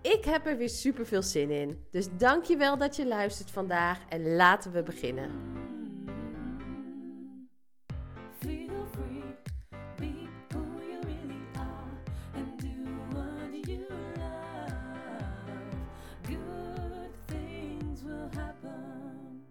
Ik heb er weer super veel zin in. Dus dankjewel dat je luistert vandaag en laten we beginnen. Feel free, be who you really are, and do what you love. Good things will happen.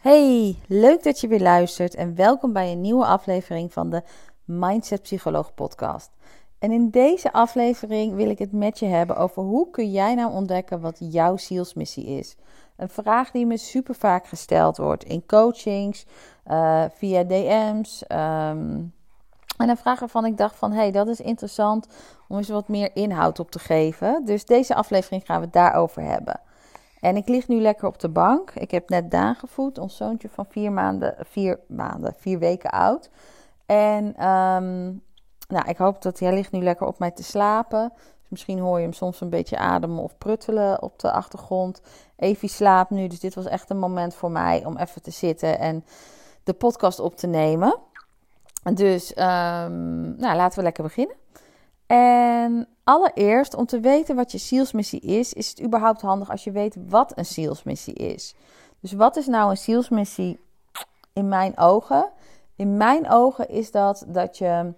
Hey, leuk dat je weer luistert en welkom bij een nieuwe aflevering van de Mindset Psycholoog podcast. En in deze aflevering wil ik het met je hebben over hoe kun jij nou ontdekken wat jouw zielsmissie is. Een vraag die me super vaak gesteld wordt in coachings, eh, via DM's. ehm, en een vraag waarvan ik dacht van, hey, dat is interessant om eens wat meer inhoud op te geven. Dus deze aflevering gaan we daarover hebben. En ik lig nu lekker op de bank. Ik heb net Daan gevoed, ons zoontje van vier maanden, vier maanden, vier weken oud. En ehm, nou, ik hoop dat hij ligt nu lekker op mij te slapen. Dus misschien hoor je hem soms een beetje ademen of pruttelen op de achtergrond. Evie slaapt nu, dus dit was echt een moment voor mij om even te zitten en de podcast op te nemen. Dus ehm, nou, laten we lekker beginnen. En allereerst, om te weten wat je zielsmissie is, is het überhaupt handig als je weet wat een zielsmissie is. Dus wat is nou een zielsmissie in mijn ogen? In mijn ogen is dat dat je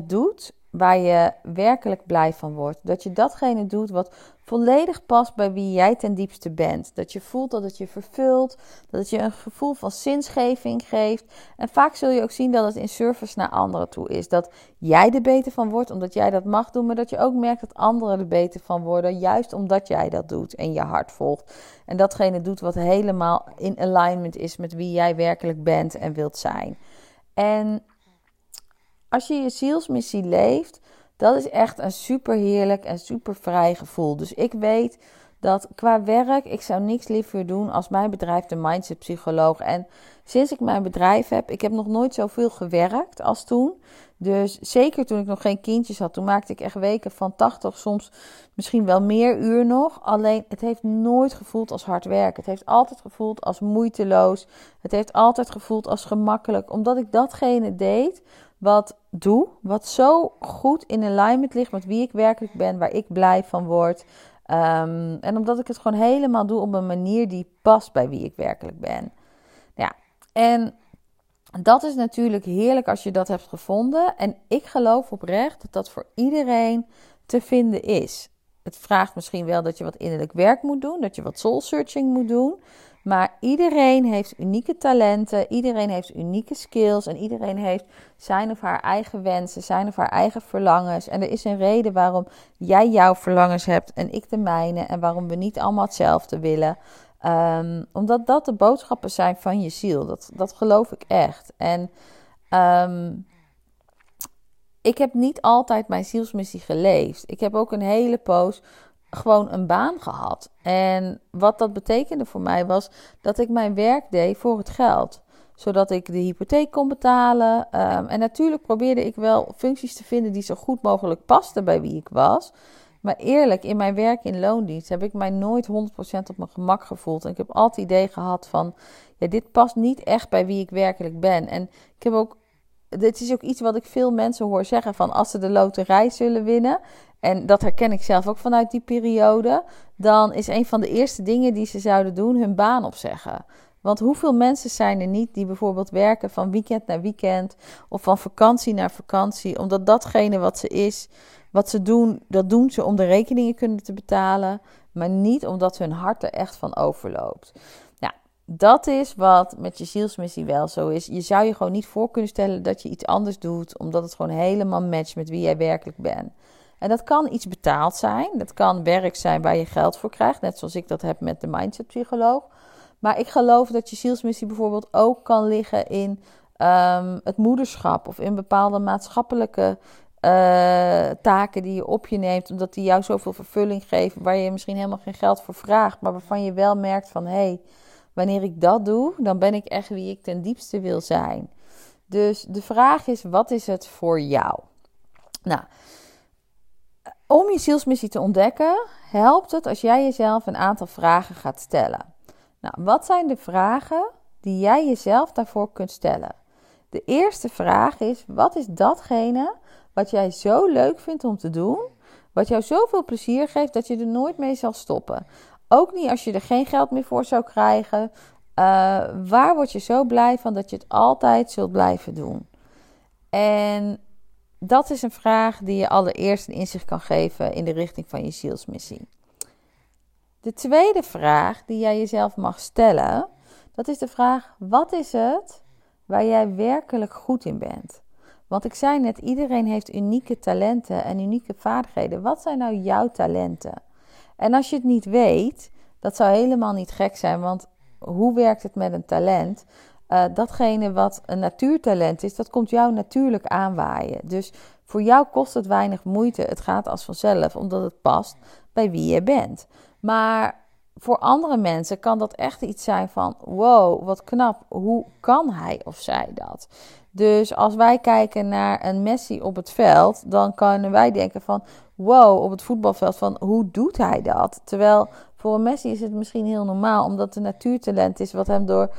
100% doet waar je werkelijk blij van wordt. Dat je datgene doet wat volledig past bij wie jij ten diepste bent. Dat je voelt dat het je vervult, dat het je een gevoel van zinsgeving geeft. En vaak zul je ook zien dat het in service naar anderen toe is. Dat jij er beter van wordt omdat jij dat mag doen, maar dat je ook merkt dat anderen er beter van worden, juist omdat jij dat doet en je hart volgt. En datgene doet wat helemaal in alignment is met wie jij werkelijk bent en wilt zijn. En als je je zielsmissie leeft, dat is echt een super heerlijk en super vrij gevoel. Dus ik weet dat qua werk, ik zou niks liever doen als mijn bedrijf de Mindset Psycholoog. En sinds ik mijn bedrijf heb, ik heb nog nooit zoveel gewerkt als toen. Dus zeker toen ik nog geen kindjes had, toen maakte ik echt weken van 80, soms misschien wel meer uur nog. Alleen het heeft nooit gevoeld als hard werken. Het heeft altijd gevoeld als moeiteloos. Het heeft altijd gevoeld als gemakkelijk, omdat ik datgene deed wat doe, wat zo goed in alignment ligt met wie ik werkelijk ben, waar ik blij van word. Ehm, en omdat ik het gewoon helemaal doe op een manier die past bij wie ik werkelijk ben. Ja, en dat is natuurlijk heerlijk als je dat hebt gevonden. En ik geloof oprecht dat dat voor iedereen te vinden is. Het vraagt misschien wel dat je wat innerlijk werk moet doen, dat je wat soul searching moet doen. Maar iedereen heeft unieke talenten, iedereen heeft unieke skills en iedereen heeft zijn of haar eigen wensen, zijn of haar eigen verlangens. En er is een reden waarom jij jouw verlangens hebt en ik de mijne en waarom we niet allemaal hetzelfde willen. Ehm, omdat dat de boodschappen zijn van je ziel. Dat, dat geloof ik echt. En ehm, ik heb niet altijd mijn zielsmissie geleefd. Ik heb ook een hele poos gewoon een baan gehad. En wat dat betekende voor mij was dat ik mijn werk deed voor het geld. Zodat ik de hypotheek kon betalen. Ehm, en natuurlijk probeerde ik wel functies te vinden die zo goed mogelijk pasten bij wie ik was. Maar eerlijk, in mijn werk in loondienst heb ik mij nooit 100% op mijn gemak gevoeld. En ik heb altijd het idee gehad van, ja, dit past niet echt bij wie ik werkelijk ben. En ik heb ook, dit is ook iets wat ik veel mensen hoor zeggen van, als ze de loterij zullen winnen, en dat herken ik zelf ook vanuit die periode, dan is een van de eerste dingen die ze zouden doen hun baan opzeggen. Want hoeveel mensen zijn er niet die bijvoorbeeld werken van weekend naar weekend of van vakantie naar vakantie, omdat datgene wat ze is, wat ze doen, dat doen ze om de rekeningen kunnen te betalen, maar niet omdat hun hart er echt van overloopt. Ja, dat is wat met je zielsmissie wel zo is. Je zou je gewoon niet voor kunnen stellen dat je iets anders doet, omdat het gewoon helemaal matcht met wie jij werkelijk bent. En dat kan iets betaald zijn. Dat kan werk zijn waar je geld voor krijgt. Net zoals ik dat heb met de mindset psycholoog. Maar ik geloof dat je zielsmissie bijvoorbeeld ook kan liggen in ehm, het moederschap. Of in bepaalde maatschappelijke eh, taken die je op je neemt. Omdat die jou zoveel vervulling geven. Waar je misschien helemaal geen geld voor vraagt. Maar waarvan je wel merkt van... Hé, hey, wanneer ik dat doe, dan ben ik echt wie ik ten diepste wil zijn. Dus de vraag is, wat is het voor jou? Nou, om je zielsmissie te ontdekken, helpt het als jij jezelf een aantal vragen gaat stellen. Nou, wat zijn de vragen die jij jezelf daarvoor kunt stellen? De eerste vraag is: wat is datgene wat jij zo leuk vindt om te doen, wat jou zoveel plezier geeft dat je er nooit mee zal stoppen? Ook niet als je er geen geld meer voor zou krijgen. Uh, waar word je zo blij van dat je het altijd zult blijven doen? En dat is een vraag die je allereerst een inzicht kan geven in de richting van je zielsmissie. De tweede vraag die jij jezelf mag stellen, dat is de vraag: wat is het waar jij werkelijk goed in bent? Want ik zei net, iedereen heeft unieke talenten en unieke vaardigheden. Wat zijn nou jouw talenten? En als je het niet weet, dat zou helemaal niet gek zijn, want hoe werkt het met een talent? Uh, datgene wat een natuurtalent is, dat komt jou natuurlijk aanwaaien. Dus voor jou kost het weinig moeite. Het gaat als vanzelf, omdat het past bij wie je bent. Maar voor andere mensen kan dat echt iets zijn van: wow, wat knap. Hoe kan hij of zij dat? Dus als wij kijken naar een Messi op het veld, dan kunnen wij denken van: wow, op het voetbalveld van hoe doet hij dat? Terwijl voor een Messi is het misschien heel normaal, omdat het een natuurtalent is wat hem door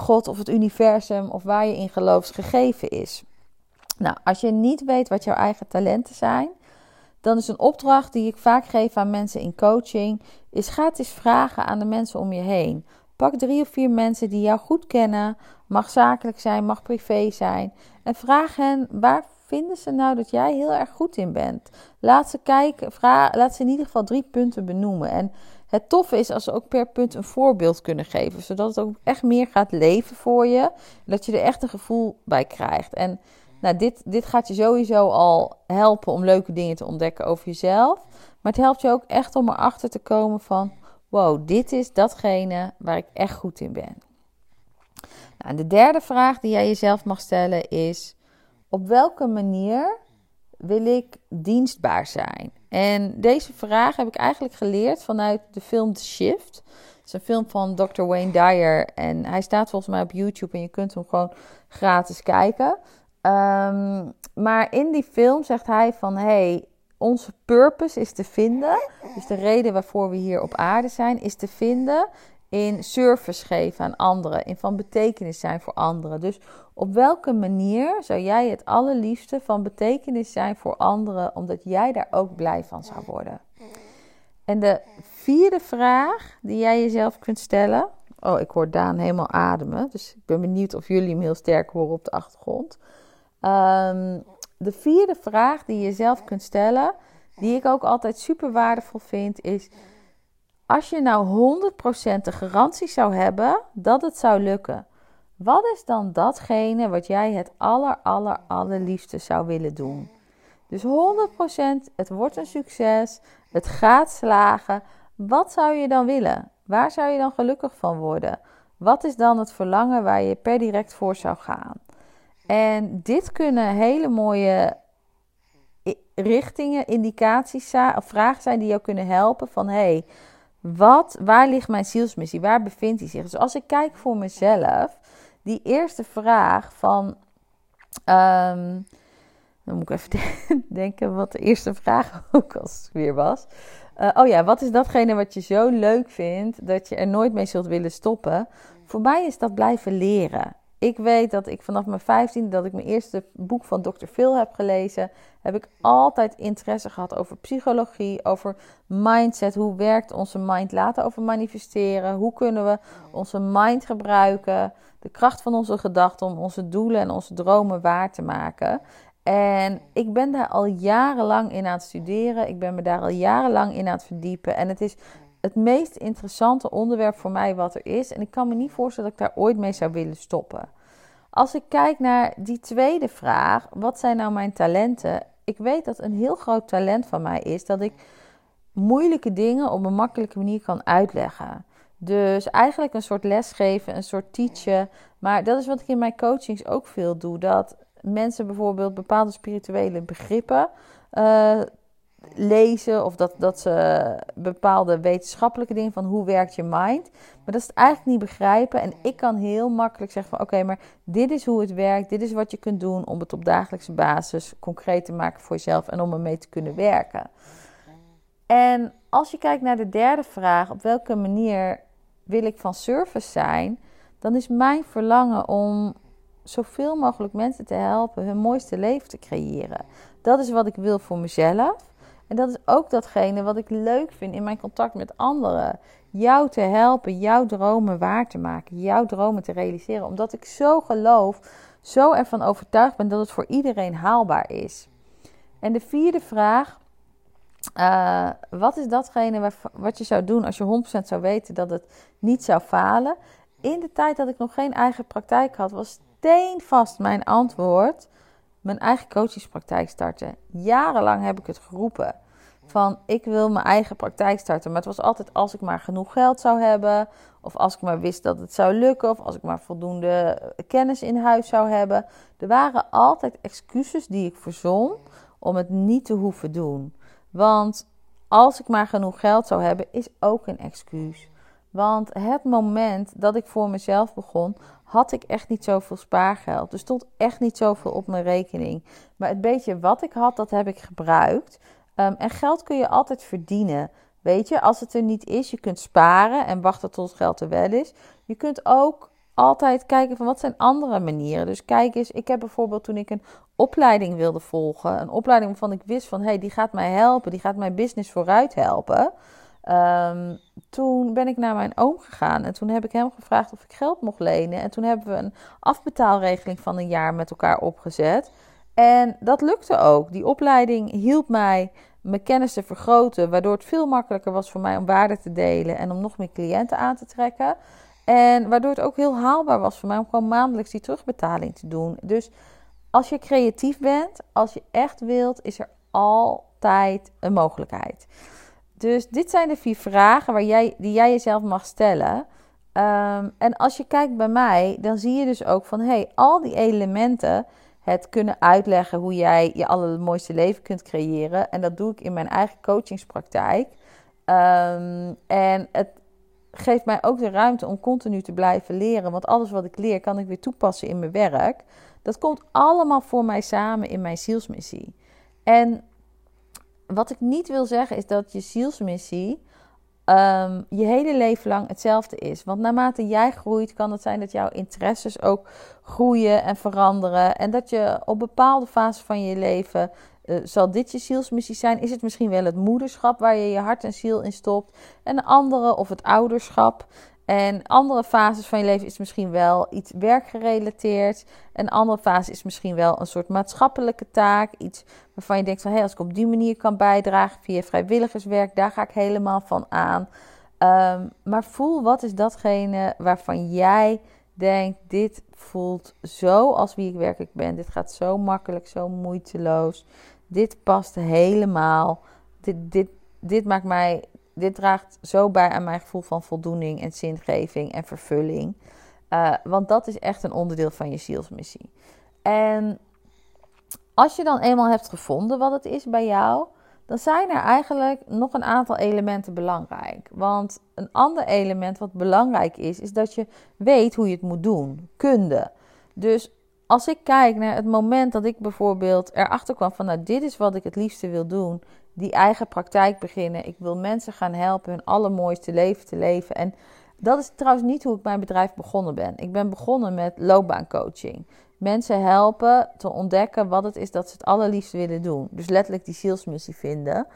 God of het universum of waar je in gelooft gegeven is. Nou, als je niet weet wat jouw eigen talenten zijn, dan is een opdracht die ik vaak geef aan mensen in coaching, is ga eens vragen aan de mensen om je heen. Pak drie of vier mensen die jou goed kennen, mag zakelijk zijn, mag privé zijn, en vraag hen waar vinden ze nou dat jij heel erg goed in bent. Laat ze kijken, vraag, laat ze in ieder geval drie punten benoemen. En het toffe is als ze ook per punt een voorbeeld kunnen geven, zodat het ook echt meer gaat leven voor je, dat je er echt een gevoel bij krijgt. En nou, dit, dit gaat je sowieso al helpen om leuke dingen te ontdekken over jezelf. Maar het helpt je ook echt om erachter te komen van... wow, dit is datgene waar ik echt goed in ben. Nou, de derde vraag die jij jezelf mag stellen is... op welke manier wil ik dienstbaar zijn? En deze vraag heb ik eigenlijk geleerd vanuit de film The Shift. Het is een film van Dr. Wayne Dyer en hij staat volgens mij op YouTube en je kunt hem gewoon gratis kijken. Um, maar in die film zegt hij van hey, onze purpose is te vinden. Dus de reden waarvoor we hier op aarde zijn, is te vinden in service geven aan anderen, in van betekenis zijn voor anderen. Dus op welke manier zou jij het allerliefste van betekenis zijn voor anderen, omdat jij daar ook blij van zou worden? En de vierde vraag die jij jezelf kunt stellen. Oh, ik hoor Daan helemaal ademen. Dus ik ben benieuwd of jullie hem heel sterk horen op de achtergrond. Um, de vierde vraag die je zelf kunt stellen, die ik ook altijd super waardevol vind, is: als je nou 100% de garantie zou hebben dat het zou lukken, wat is dan datgene wat jij het aller, aller, allerliefste zou willen doen? Dus 100%, het wordt een succes, het gaat slagen. Wat zou je dan willen? Waar zou je dan gelukkig van worden? Wat is dan het verlangen waar je per direct voor zou gaan? En dit kunnen hele mooie richtingen, indicaties of vragen zijn die jou kunnen helpen van hey, wat, waar ligt mijn zielsmissie? Waar bevindt hij zich? Dus als ik kijk voor mezelf, die eerste vraag van, um, dan moet ik even denken wat de eerste vraag ook als weer was. Uh, oh ja, wat is datgene wat je zo leuk vindt dat je er nooit mee zult willen stoppen? Voor mij is dat blijven leren. Ik weet dat ik vanaf mijn 15 dat ik mijn eerste boek van Dr. Phil heb gelezen, heb ik altijd interesse gehad over psychologie, over mindset. Hoe werkt onze mind laten over manifesteren? Hoe kunnen we onze mind gebruiken? De kracht van onze gedachten om onze doelen en onze dromen waar te maken. En ik ben daar al jarenlang in aan het studeren. Ik ben me daar al jarenlang in aan het verdiepen. En het is het meest interessante onderwerp voor mij wat er is. En ik kan me niet voorstellen dat ik daar ooit mee zou willen stoppen. Als ik kijk naar die tweede vraag, wat zijn nou mijn talenten? Ik weet dat een heel groot talent van mij is dat ik moeilijke dingen op een makkelijke manier kan uitleggen. Dus eigenlijk een soort lesgeven, een soort teachen. Maar dat is wat ik in mijn coachings ook veel doe. Dat mensen bijvoorbeeld bepaalde spirituele begrippen uh, lezen. Of dat, dat ze bepaalde wetenschappelijke dingen van hoe werkt je mind. Maar dat ze het eigenlijk niet begrijpen. En ik kan heel makkelijk zeggen van oké, maar dit is hoe het werkt. Dit is wat je kunt doen om het op dagelijkse basis concreet te maken voor jezelf. En om ermee te kunnen werken. En als je kijkt naar de derde vraag, op welke manier wil ik van service zijn? Dan is mijn verlangen om zoveel mogelijk mensen te helpen hun mooiste leven te creëren. Dat is wat ik wil voor mezelf. En dat is ook datgene wat ik leuk vind in mijn contact met anderen. Jou te helpen, jouw dromen waar te maken, jouw dromen te realiseren. Omdat ik zo geloof, zo ervan overtuigd ben dat het voor iedereen haalbaar is. En de vierde vraag. Uh, wat is datgene wat je zou doen als je 100% zou weten dat het niet zou falen? In de tijd dat ik nog geen eigen praktijk had, was steenvast mijn antwoord mijn eigen coachingspraktijk starten. Jarenlang heb ik het geroepen. Van ik wil mijn eigen praktijk starten. Maar het was altijd als ik maar genoeg geld zou hebben. Of als ik maar wist dat het zou lukken. Of als ik maar voldoende kennis in huis zou hebben. Er waren altijd excuses die ik verzon om het niet te hoeven doen. Want als ik maar genoeg geld zou hebben, is ook een excuus. Want het moment dat ik voor mezelf begon, had ik echt niet zoveel spaargeld. Er stond echt niet zoveel op mijn rekening. Maar het beetje wat ik had, dat heb ik gebruikt. Um, en geld kun je altijd verdienen. Weet je, als het er niet is, je kunt sparen en wachten tot het geld er wel is. Je kunt ook altijd kijken van wat zijn andere manieren. Dus kijk eens, ik heb bijvoorbeeld toen ik een opleiding wilde volgen, een opleiding waarvan ik wist van hé, hey, die gaat mij helpen, die gaat mijn business vooruit helpen. Um, toen ben ik naar mijn oom gegaan en toen heb ik hem gevraagd of ik geld mocht lenen. En toen hebben we een afbetaalregeling van een jaar met elkaar opgezet. En dat lukte ook. Die opleiding hielp mij mijn kennis te vergroten, waardoor het veel makkelijker was voor mij om waarde te delen en om nog meer cliënten aan te trekken. En waardoor het ook heel haalbaar was voor mij om gewoon maandelijks die terugbetaling te doen. Dus als je creatief bent, als je echt wilt, is er altijd een mogelijkheid. Dus dit zijn de vier vragen waar jij, die jij jezelf mag stellen. Um, en als je kijkt bij mij, dan zie je dus ook van hey, al die elementen, het kunnen uitleggen hoe jij je allermooiste leven kunt creëren. En dat doe ik in mijn eigen coachingspraktijk. Um, en het geeft mij ook de ruimte om continu te blijven leren. Want alles wat ik leer, kan ik weer toepassen in mijn werk. Dat komt allemaal voor mij samen in mijn zielsmissie. En wat ik niet wil zeggen is dat je zielsmissie um, je hele leven lang hetzelfde is. Want naarmate jij groeit, kan het zijn dat jouw interesses ook groeien en veranderen. En dat je op bepaalde fases van je leven. Uh, zal dit je zielsmissie zijn? Is het misschien wel het moederschap waar je je hart en ziel in stopt? En de andere, of het ouderschap. En andere fases van je leven is misschien wel iets werkgerelateerd. Een andere fase is misschien wel een soort maatschappelijke taak. Iets waarvan je denkt van, hé, hey, als ik op die manier kan bijdragen via vrijwilligerswerk, daar ga ik helemaal van aan. Um, maar voel, wat is datgene waarvan jij denkt, dit voelt zo als wie ik werkelijk ben. Dit gaat zo makkelijk, zo moeiteloos. Dit past helemaal. Dit, dit, dit maakt mij dit draagt zo bij aan mijn gevoel van voldoening en zingeving en vervulling. Uh, want dat is echt een onderdeel van je zielsmissie. En als je dan eenmaal hebt gevonden wat het is bij jou, dan zijn er eigenlijk nog een aantal elementen belangrijk. Want een ander element wat belangrijk is, is dat je weet hoe je het moet doen. Kunde. Dus als ik kijk naar het moment dat ik bijvoorbeeld erachter kwam van, nou, dit is wat ik het liefste wil doen die eigen praktijk beginnen. Ik wil mensen gaan helpen hun allermooiste leven te leven. En dat is trouwens niet hoe ik mijn bedrijf begonnen ben. Ik ben begonnen met loopbaancoaching. Mensen helpen te ontdekken wat het is dat ze het allerliefst willen doen. Dus letterlijk die zielsmissie vinden.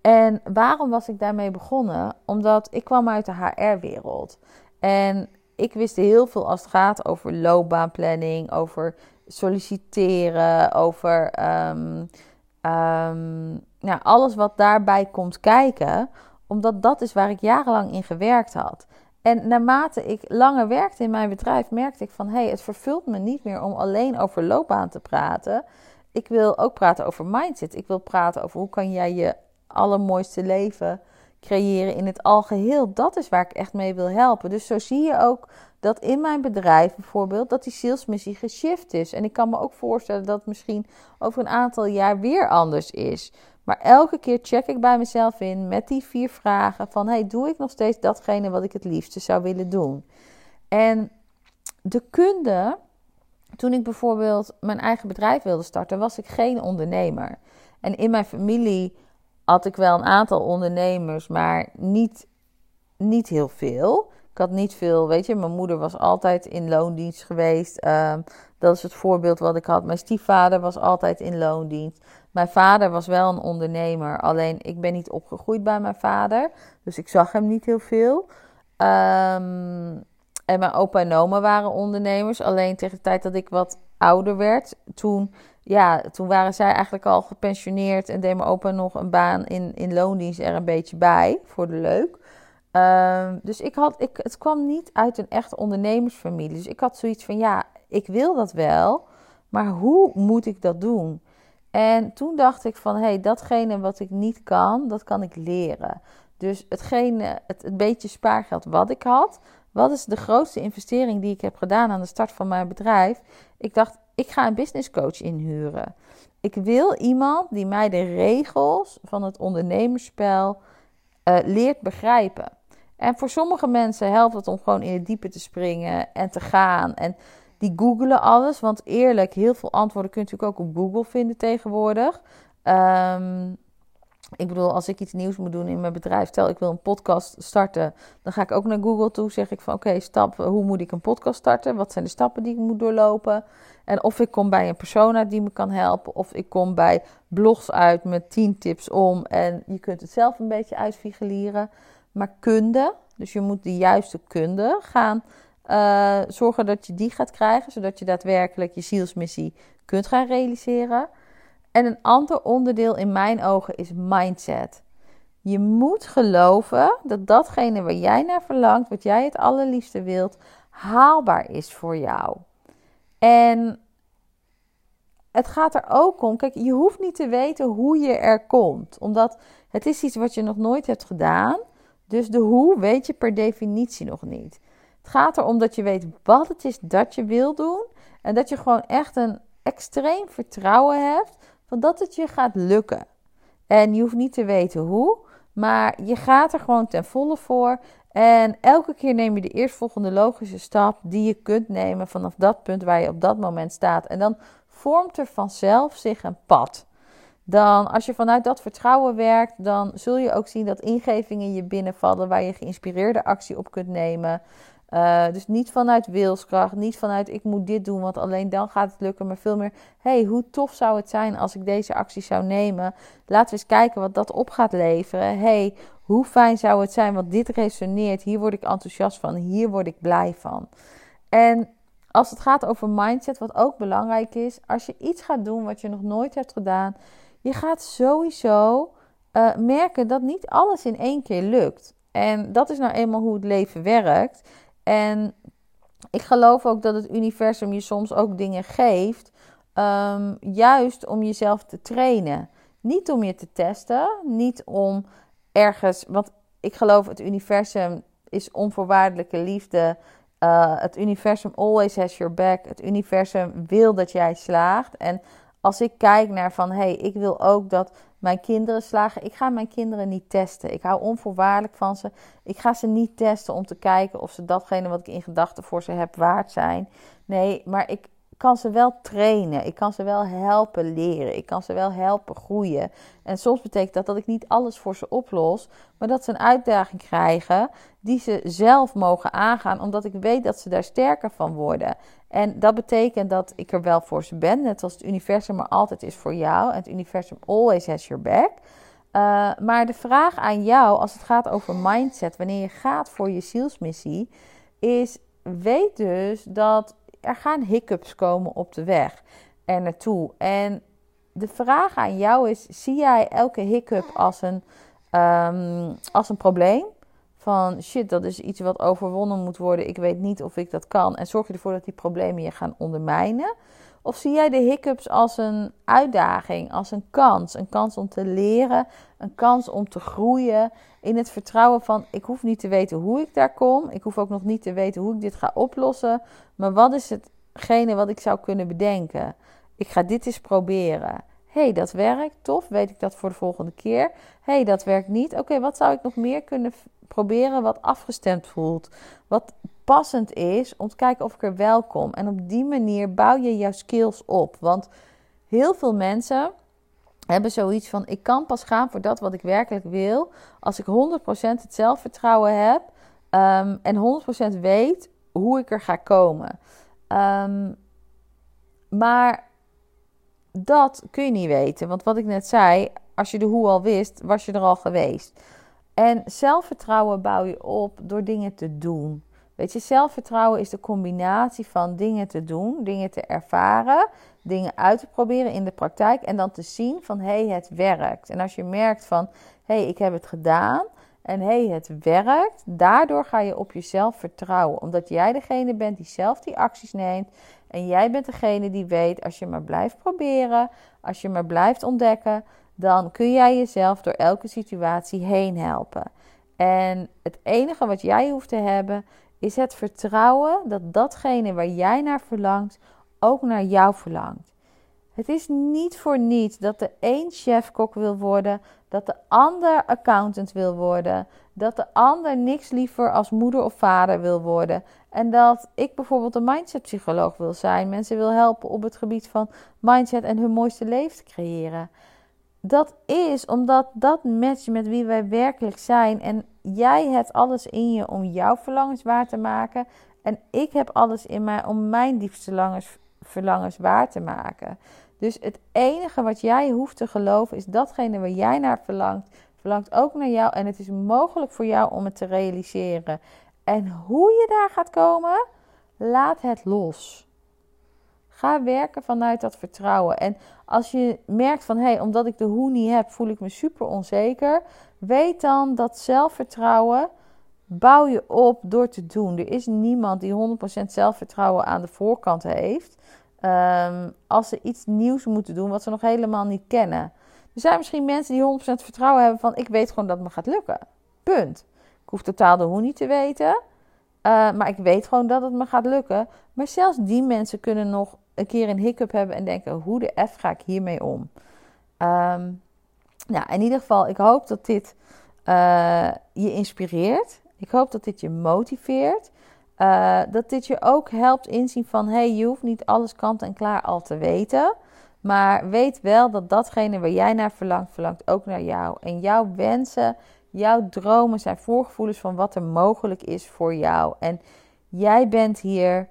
En waarom was ik daarmee begonnen? Omdat ik kwam uit de HR-wereld. En ik wist heel veel als het gaat over loopbaanplanning, over solliciteren, over um, um, nou, alles wat daarbij komt kijken. Omdat dat is waar ik jarenlang in gewerkt had. En naarmate ik langer werkte in mijn bedrijf, merkte ik van hé, hey, het vervult me niet meer om alleen over loopbaan te praten. Ik wil ook praten over mindset. Ik wil praten over hoe kan jij je allermooiste leven creëren in het algeheel. Dat is waar ik echt mee wil helpen. Dus zo zie je ook dat in mijn bedrijf bijvoorbeeld, dat die salesmissie geshift is. En ik kan me ook voorstellen dat het misschien over een aantal jaar weer anders is. Maar elke keer check ik bij mezelf in met die vier vragen van... hey, doe ik nog steeds datgene wat ik het liefste zou willen doen? En de kunde, toen ik bijvoorbeeld mijn eigen bedrijf wilde starten, was ik geen ondernemer. En in mijn familie had ik wel een aantal ondernemers, maar niet, niet heel veel. Ik had niet veel, weet je, mijn moeder was altijd in loondienst geweest. Um, dat is het voorbeeld wat ik had. Mijn stiefvader was altijd in loondienst. Mijn vader was wel een ondernemer, alleen ik ben niet opgegroeid bij mijn vader. Dus ik zag hem niet heel veel. Um, en mijn opa en oma waren ondernemers. Alleen tegen de tijd dat ik wat ouder werd, toen, ja, toen waren zij eigenlijk al gepensioneerd. En deed mijn opa nog een baan in, in loondienst er een beetje bij, voor de leuk. Um, dus ik had, ik, het kwam niet uit een echte ondernemersfamilie. Dus ik had zoiets van, ja, ik wil dat wel, maar hoe moet ik dat doen? En toen dacht ik van, hé, hey, datgene wat ik niet kan, dat kan ik leren. Dus hetgene, het, beetje spaargeld wat ik had, wat is de grootste investering die ik heb gedaan aan de start van mijn bedrijf? Ik dacht, ik ga een business coach inhuren. Ik wil iemand die mij de regels van het ondernemerspel uh, leert begrijpen. En voor sommige mensen helpt het om gewoon in het diepe te springen en te gaan. En die googelen alles. Want eerlijk, heel veel antwoorden kun je natuurlijk ook op Google vinden tegenwoordig. Um, ik bedoel, als ik iets nieuws moet doen in mijn bedrijf, stel ik wil een podcast starten, dan ga ik ook naar Google toe. Zeg ik van oké, stap, hoe moet ik een podcast starten? Wat zijn de stappen die ik moet doorlopen? En of ik kom bij een persoon die me kan helpen, of ik kom bij blogs uit met 10 tips om. En je kunt het zelf een beetje uitfigureren. Maar kunde, dus je moet de juiste kunde gaan uh, zorgen dat je die gaat krijgen, zodat je daadwerkelijk je zielsmissie kunt gaan realiseren. En een ander onderdeel in mijn ogen is mindset. Je moet geloven dat datgene waar jij naar verlangt, wat jij het allerliefste wilt, haalbaar is voor jou. En het gaat er ook om, kijk, je hoeft niet te weten hoe je er komt, omdat het is iets wat je nog nooit hebt gedaan. Dus de hoe weet je per definitie nog niet. Het gaat erom dat je weet wat het is dat je wil doen en dat je gewoon echt een extreem vertrouwen hebt van dat het je gaat lukken. En je hoeft niet te weten hoe, maar je gaat er gewoon ten volle voor. En elke keer neem je de eerstvolgende logische stap die je kunt nemen vanaf dat punt waar je op dat moment staat. En dan vormt er vanzelf zich een pad. Dan, als je vanuit dat vertrouwen werkt, dan zul je ook zien dat ingevingen je binnenvallen waar je geïnspireerde actie op kunt nemen. Uh, dus niet vanuit wilskracht, niet vanuit ik moet dit doen, want alleen dan gaat het lukken. Maar veel meer, hey, hoe tof zou het zijn als ik deze actie zou nemen? Laten we eens kijken wat dat op gaat leveren. hey, hoe fijn zou het zijn, want dit resoneert. Hier word ik enthousiast van, hier word ik blij van. En als het gaat over mindset, wat ook belangrijk is, als je iets gaat doen wat je nog nooit hebt gedaan, je gaat sowieso uh, merken dat niet alles in één keer lukt. En dat is nou eenmaal hoe het leven werkt. En ik geloof ook dat het universum je soms ook dingen geeft, um, juist om jezelf te trainen. Niet om je te testen, niet om ergens, want ik geloof het universum is onvoorwaardelijke liefde. Uh, het universum always has your back. Het universum wil dat jij slaagt. En als ik kijk naar van hé, hey, ik wil ook dat mijn kinderen slagen. Ik ga mijn kinderen niet testen. Ik hou onvoorwaardelijk van ze. Ik ga ze niet testen om te kijken of ze datgene wat ik in gedachten voor ze heb waard zijn. Nee, maar ik kan ze wel trainen. Ik kan ze wel helpen leren. Ik kan ze wel helpen groeien. En soms betekent dat dat ik niet alles voor ze oplos, maar dat ze een uitdaging krijgen die ze zelf mogen aangaan, omdat ik weet dat ze daar sterker van worden. En dat betekent dat ik er wel voor ze ben, net als het universum er altijd is voor jou. En het universum always has your back. Uh, maar de vraag aan jou, als het gaat over mindset, wanneer je gaat voor je zielsmissie, is: weet dus dat er gaan hiccups komen op de weg er naartoe. En de vraag aan jou is: zie jij elke hiccup als een ehm, als een probleem. Van shit, dat is iets wat overwonnen moet worden. Ik weet niet of ik dat kan. En zorg je ervoor dat die problemen je gaan ondermijnen. Of zie jij de hiccups als een uitdaging, als een kans? Een kans om te leren, een kans om te groeien. In het vertrouwen van: ik hoef niet te weten hoe ik daar kom. Ik hoef ook nog niet te weten hoe ik dit ga oplossen. Maar wat is hetgene wat ik zou kunnen bedenken? Ik ga dit eens proberen. hey, dat werkt, tof, weet ik dat voor de volgende keer. hey, dat werkt niet. Oké, wat zou ik nog meer kunnen proberen wat afgestemd voelt? Wat passend is om te kijken of ik er wel kom. En op die manier bouw je jouw skills op. Want heel veel mensen hebben zoiets van: ik kan pas gaan voor dat wat ik werkelijk wil. Als ik 100% het zelfvertrouwen heb um, en 100% weet hoe ik er ga komen. Um, maar dat kun je niet weten. Want wat ik net zei, als je de hoe al wist, was je er al geweest. En zelfvertrouwen bouw je op door dingen te doen. Weet je, zelfvertrouwen is de combinatie van dingen te doen, dingen te ervaren, dingen uit te proberen in de praktijk en dan te zien van hé, hey, het werkt. En als je merkt van hé, hey, ik heb het gedaan en hé, hey, het werkt, daardoor ga je op jezelf vertrouwen. Omdat jij degene bent die zelf die acties neemt en jij bent degene die weet, als je maar blijft proberen, als je maar blijft ontdekken, dan kun jij jezelf door elke situatie heen helpen. En het enige wat jij hoeft te hebben, is het vertrouwen dat datgene waar jij naar verlangt, ook naar jou verlangt. Het is niet voor niets dat de een chefkok wil worden, dat de ander accountant wil worden, dat de ander niks liever als moeder of vader wil worden. En dat ik bijvoorbeeld een mindsetpsycholoog wil zijn, mensen wil helpen op het gebied van mindset en hun mooiste leven te creëren. Dat is omdat dat matcht met wie wij werkelijk zijn. En jij hebt alles in je om jouw verlangens waar te maken. En ik heb alles in mij om mijn diepste verlangens, verlangens waar te maken. Dus het enige wat jij hoeft te geloven is datgene waar jij naar verlangt, verlangt ook naar jou. En het is mogelijk voor jou om het te realiseren. En hoe je daar gaat komen, laat het los. Ga werken vanuit dat vertrouwen. En als je merkt van hé, hey, omdat ik de hoe niet heb, voel ik me super onzeker. Weet dan dat zelfvertrouwen bouw je op door te doen. Er is niemand die 100% zelfvertrouwen aan de voorkant heeft. Um, als ze iets nieuws moeten doen wat ze nog helemaal niet kennen. Er zijn misschien mensen die 100% vertrouwen hebben van ik weet gewoon dat het me gaat lukken. Punt. Ik hoef totaal de hoe niet te weten. Uh, maar ik weet gewoon dat het me gaat lukken. Maar zelfs die mensen kunnen nog een keer een hiccup hebben en denken: hoe de F ga ik hiermee om? Um, nou, in ieder geval, ik hoop dat dit uh, je inspireert. Ik hoop dat dit je motiveert. Uh, dat dit je ook helpt inzien van: hey, je hoeft niet alles kant en klaar al te weten. Maar weet wel dat datgene waar jij naar verlangt, verlangt ook naar jou. En jouw wensen, jouw dromen zijn voorgevoelens van wat er mogelijk is voor jou. En jij bent hier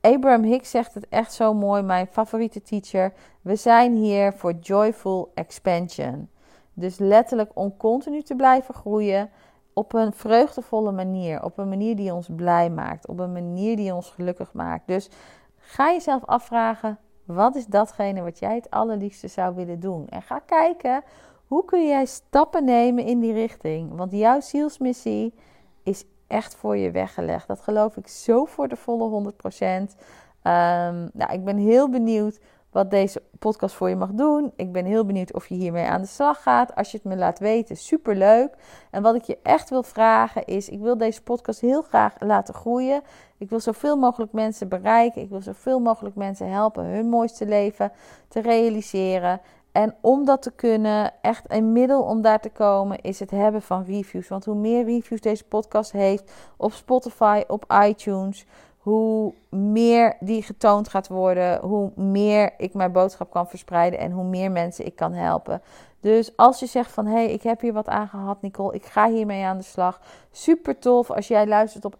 Abraham Hicks zegt het echt zo mooi, mijn favoriete teacher. We zijn hier voor joyful expansion. Dus letterlijk om continu te blijven groeien op een vreugdevolle manier. Op een manier die ons blij maakt. Op een manier die ons gelukkig maakt. Dus ga jezelf afvragen, wat is datgene wat jij het allerliefste zou willen doen? En ga kijken, hoe kun jij stappen nemen in die richting? Want jouw zielsmissie is echt voor je weggelegd. Dat geloof ik zo voor de volle 100%. Um, ehm, nou, ik ben heel benieuwd wat deze podcast voor je mag doen. Ik ben heel benieuwd of je hiermee aan de slag gaat. Als je het me laat weten, super leuk. En wat ik je echt wil vragen is: ik wil deze podcast heel graag laten groeien. Ik wil zoveel mogelijk mensen bereiken. Ik wil zoveel mogelijk mensen helpen hun mooiste leven te realiseren. En om dat te kunnen, echt een middel om daar te komen, is het hebben van reviews. Want hoe meer reviews deze podcast heeft op Spotify, op iTunes, hoe meer die getoond gaat worden, hoe meer ik mijn boodschap kan verspreiden en hoe meer mensen ik kan helpen. Dus als je zegt van hé, hey, ik heb hier wat aan gehad, Nicole, ik ga hiermee aan de slag. Super tof als jij luistert op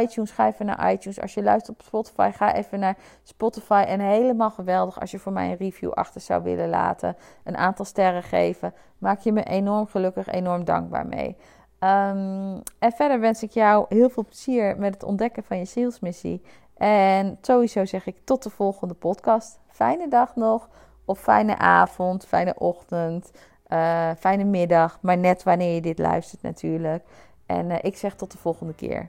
iTunes, ga even naar iTunes. Als je luistert op Spotify, ga even naar Spotify. En helemaal geweldig als je voor mij een review achter zou willen laten. Een aantal sterren geven. Maak je me enorm gelukkig, enorm dankbaar mee. Um, en verder wens ik jou heel veel plezier met het ontdekken van je zielsmissie. En sowieso zeg ik tot de volgende podcast. Fijne dag nog, of fijne avond, fijne ochtend. Eh, fijne middag, maar net wanneer je dit luistert natuurlijk. En eh, ik zeg tot de volgende keer.